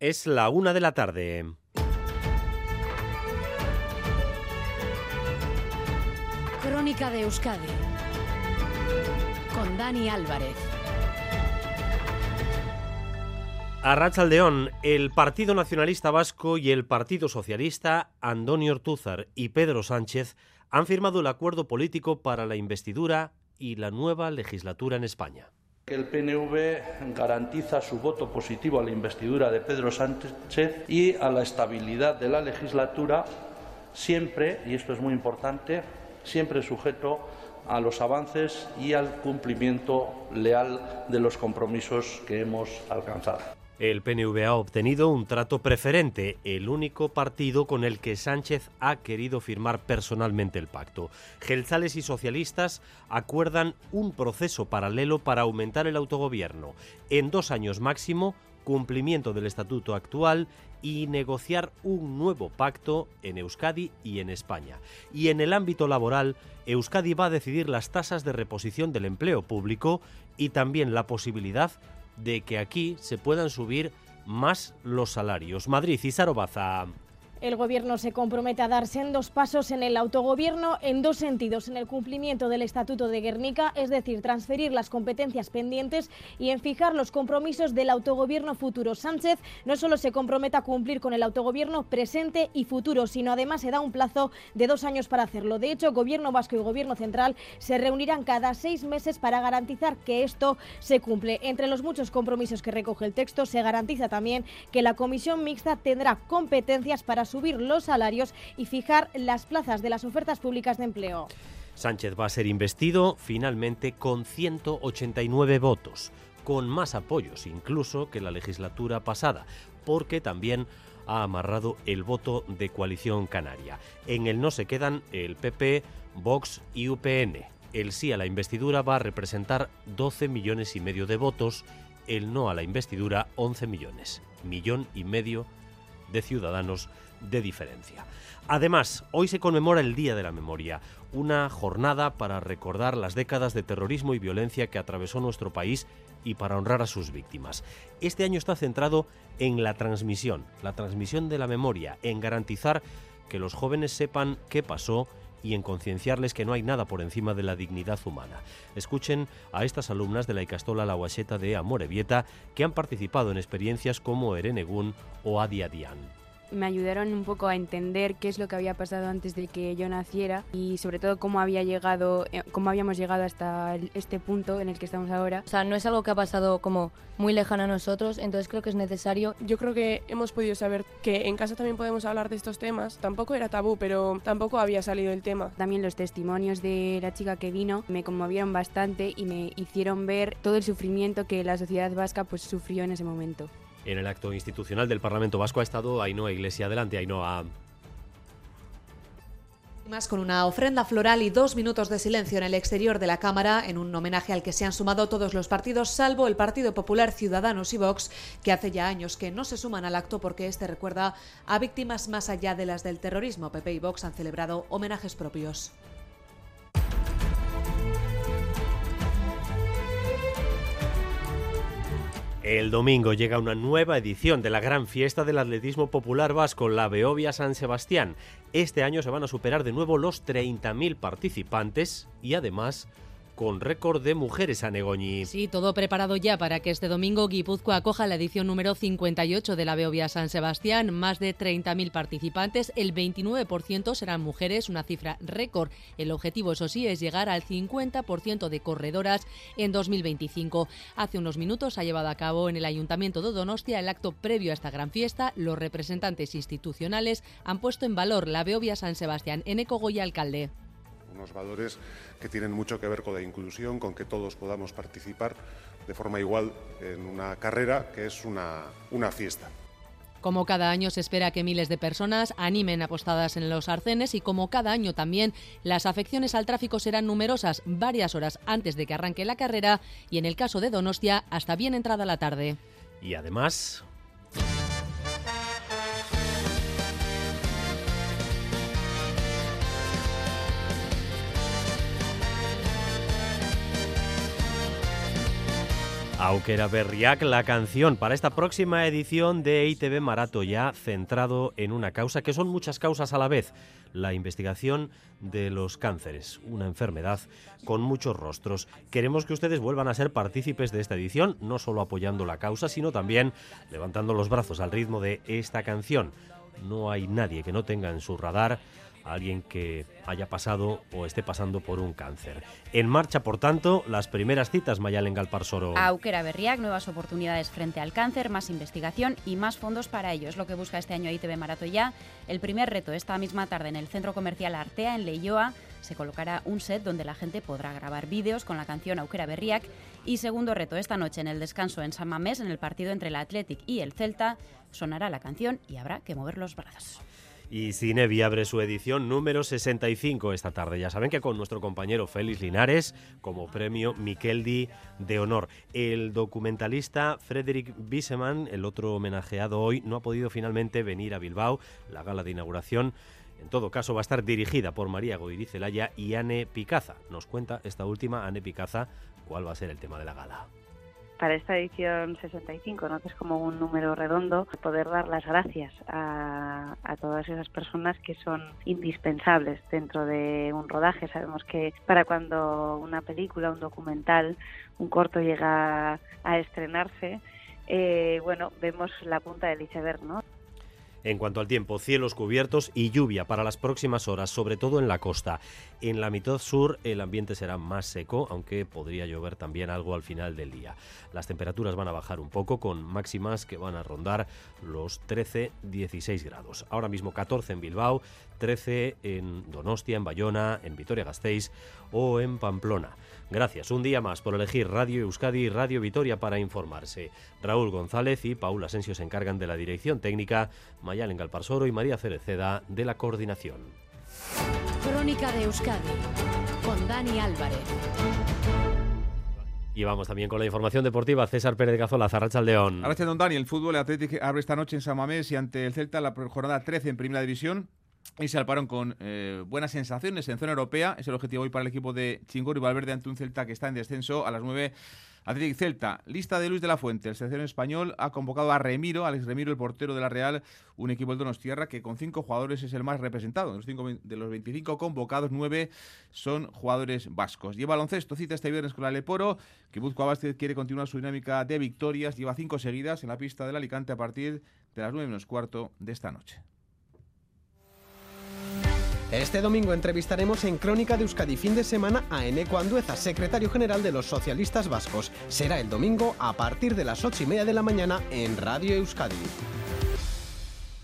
Es la una de la tarde. Crónica de Euskadi con Dani Álvarez. A Aldeón, el Partido Nacionalista Vasco y el Partido Socialista, Andoni Ortúzar y Pedro Sánchez, han firmado el acuerdo político para la investidura y la nueva legislatura en España. El PNV garantiza su voto positivo a la investidura de Pedro Sánchez y a la estabilidad de la legislatura, siempre, y esto es muy importante, siempre sujeto a los avances y al cumplimiento leal de los compromisos que hemos alcanzado. El PNV ha obtenido un trato preferente, el único partido con el que Sánchez ha querido firmar personalmente el pacto. Gelzales y socialistas acuerdan un proceso paralelo para aumentar el autogobierno. En dos años máximo, cumplimiento del estatuto actual y negociar un nuevo pacto en Euskadi y en España. Y en el ámbito laboral, Euskadi va a decidir las tasas de reposición del empleo público y también la posibilidad de que aquí se puedan subir más los salarios. Madrid y Sarobaza. El Gobierno se compromete a dar sendos pasos en el autogobierno en dos sentidos, en el cumplimiento del Estatuto de Guernica, es decir, transferir las competencias pendientes y en fijar los compromisos del autogobierno futuro. Sánchez no solo se compromete a cumplir con el autogobierno presente y futuro, sino además se da un plazo de dos años para hacerlo. De hecho, Gobierno vasco y Gobierno central se reunirán cada seis meses para garantizar que esto se cumple. Entre los muchos compromisos que recoge el texto, se garantiza también que la Comisión Mixta tendrá competencias para subir los salarios y fijar las plazas de las ofertas públicas de empleo. Sánchez va a ser investido finalmente con 189 votos, con más apoyos incluso que la legislatura pasada, porque también ha amarrado el voto de coalición canaria. En el no se quedan el PP, Vox y UPN. El sí a la investidura va a representar 12 millones y medio de votos, el no a la investidura 11 millones, millón y medio de ciudadanos de diferencia. Además, hoy se conmemora el Día de la Memoria, una jornada para recordar las décadas de terrorismo y violencia que atravesó nuestro país y para honrar a sus víctimas. Este año está centrado en la transmisión, la transmisión de la memoria, en garantizar que los jóvenes sepan qué pasó y en concienciarles que no hay nada por encima de la dignidad humana. Escuchen a estas alumnas de la Icastola La Guacheta de Amorebieta que han participado en experiencias como Erenegún o Adiadian me ayudaron un poco a entender qué es lo que había pasado antes de que yo naciera y sobre todo cómo había llegado, eh, cómo habíamos llegado hasta este punto en el que estamos ahora. O sea, no es algo que ha pasado como muy lejano a nosotros, entonces creo que es necesario. Yo creo que hemos podido saber que en casa también podemos hablar de estos temas. Tampoco era tabú, pero tampoco había salido el tema. También los testimonios de la chica que vino me conmovieron bastante y me hicieron ver todo el sufrimiento que la sociedad vasca pues sufrió en ese momento. En el acto institucional del Parlamento Vasco ha estado Ainhoa Iglesia. Adelante, Ainhoa. Más con una ofrenda floral y dos minutos de silencio en el exterior de la Cámara, en un homenaje al que se han sumado todos los partidos, salvo el Partido Popular Ciudadanos y Vox, que hace ya años que no se suman al acto porque este recuerda a víctimas más allá de las del terrorismo. PP y Vox han celebrado homenajes propios. El domingo llega una nueva edición de la gran fiesta del atletismo popular vasco, la Beovia San Sebastián. Este año se van a superar de nuevo los 30.000 participantes y además con récord de mujeres a Negoñi. Sí, todo preparado ya para que este domingo Guipúzcoa acoja la edición número 58 de la Beovia San Sebastián. Más de 30.000 participantes, el 29% serán mujeres, una cifra récord. El objetivo, eso sí, es llegar al 50% de corredoras en 2025. Hace unos minutos ha llevado a cabo en el Ayuntamiento de Donostia el acto previo a esta gran fiesta. Los representantes institucionales han puesto en valor la Beovia San Sebastián. en Goya, alcalde unos valores que tienen mucho que ver con la inclusión, con que todos podamos participar de forma igual en una carrera que es una, una fiesta. Como cada año se espera que miles de personas animen apostadas en los arcenes y como cada año también las afecciones al tráfico serán numerosas varias horas antes de que arranque la carrera y en el caso de Donostia hasta bien entrada la tarde. Y además, Auquera Berriac, la canción para esta próxima edición de ITV Marato, ya centrado en una causa que son muchas causas a la vez, la investigación de los cánceres, una enfermedad con muchos rostros. Queremos que ustedes vuelvan a ser partícipes de esta edición, no solo apoyando la causa, sino también levantando los brazos al ritmo de esta canción. No hay nadie que no tenga en su radar alguien que haya pasado o esté pasando por un cáncer. En marcha, por tanto, las primeras citas Mayalen Galparsoro. Auquera Berriac, nuevas oportunidades frente al cáncer, más investigación y más fondos para ello. Es lo que busca este año ITV Maratoya. El primer reto esta misma tarde en el centro comercial Artea, en Leioa, se colocará un set donde la gente podrá grabar vídeos con la canción Auquera Berriac. Y segundo reto esta noche en el descanso en San Mamés, en el partido entre el Athletic y el Celta, sonará la canción y habrá que mover los brazos. Y Cinevi abre su edición número 65 esta tarde. Ya saben que con nuestro compañero Félix Linares como premio Miqueldi de honor. El documentalista Frederick Bisseman, el otro homenajeado hoy, no ha podido finalmente venir a Bilbao. La gala de inauguración en todo caso, va a estar dirigida por María Goirizelaya y Anne Picaza. Nos cuenta esta última, Anne Picaza, cuál va a ser el tema de la gala para esta edición 65, ¿no? que es como un número redondo, poder dar las gracias a, todas esas personas que son indispensables dentro de un rodaje. Sabemos que para cuando una película, un documental, un corto llega a estrenarse, eh, bueno, vemos la punta del iceberg, ¿no? En cuanto al tiempo, cielos cubiertos y lluvia para las próximas horas, sobre todo en la costa. En la mitad sur el ambiente será más seco, aunque podría llover también algo al final del día. Las temperaturas van a bajar un poco, con máximas que van a rondar los 13-16 grados. Ahora mismo 14 en Bilbao, 13 en Donostia, en Bayona, en Vitoria-Gasteiz o en Pamplona. Gracias un día más por elegir Radio Euskadi y Radio Vitoria para informarse. Raúl González y Paula Asensio se encargan de la dirección técnica, Mayalen Galparsoro y María Cereceda de la coordinación. Crónica de Euskadi con Dani Álvarez. Y vamos también con la información deportiva. César Pérez de Cazola, Zarracha León. Gracias, don Dani. El fútbol Atlético abre esta noche en San Mamés y ante el Celta la jornada 13 en Primera División y se alparon con eh, buenas sensaciones en zona europea. Es el objetivo hoy para el equipo de Chingor y Valverde ante un Celta que está en descenso a las 9. Atlético Celta, lista de Luis de la Fuente. El selección español ha convocado a Remiro, Alex Remiro, el portero de la Real, un equipo del Donostierra que con cinco jugadores es el más representado. De los, cinco, de los 25 convocados, nueve son jugadores vascos. Lleva baloncesto, cita este viernes con la Leporo, que Buzco Abastez quiere continuar su dinámica de victorias. Lleva cinco seguidas en la pista del Alicante a partir de las 9 menos cuarto de esta noche. Este domingo entrevistaremos en Crónica de Euskadi fin de semana a Eneco Andueza, secretario general de los socialistas vascos. Será el domingo a partir de las ocho y media de la mañana en Radio Euskadi.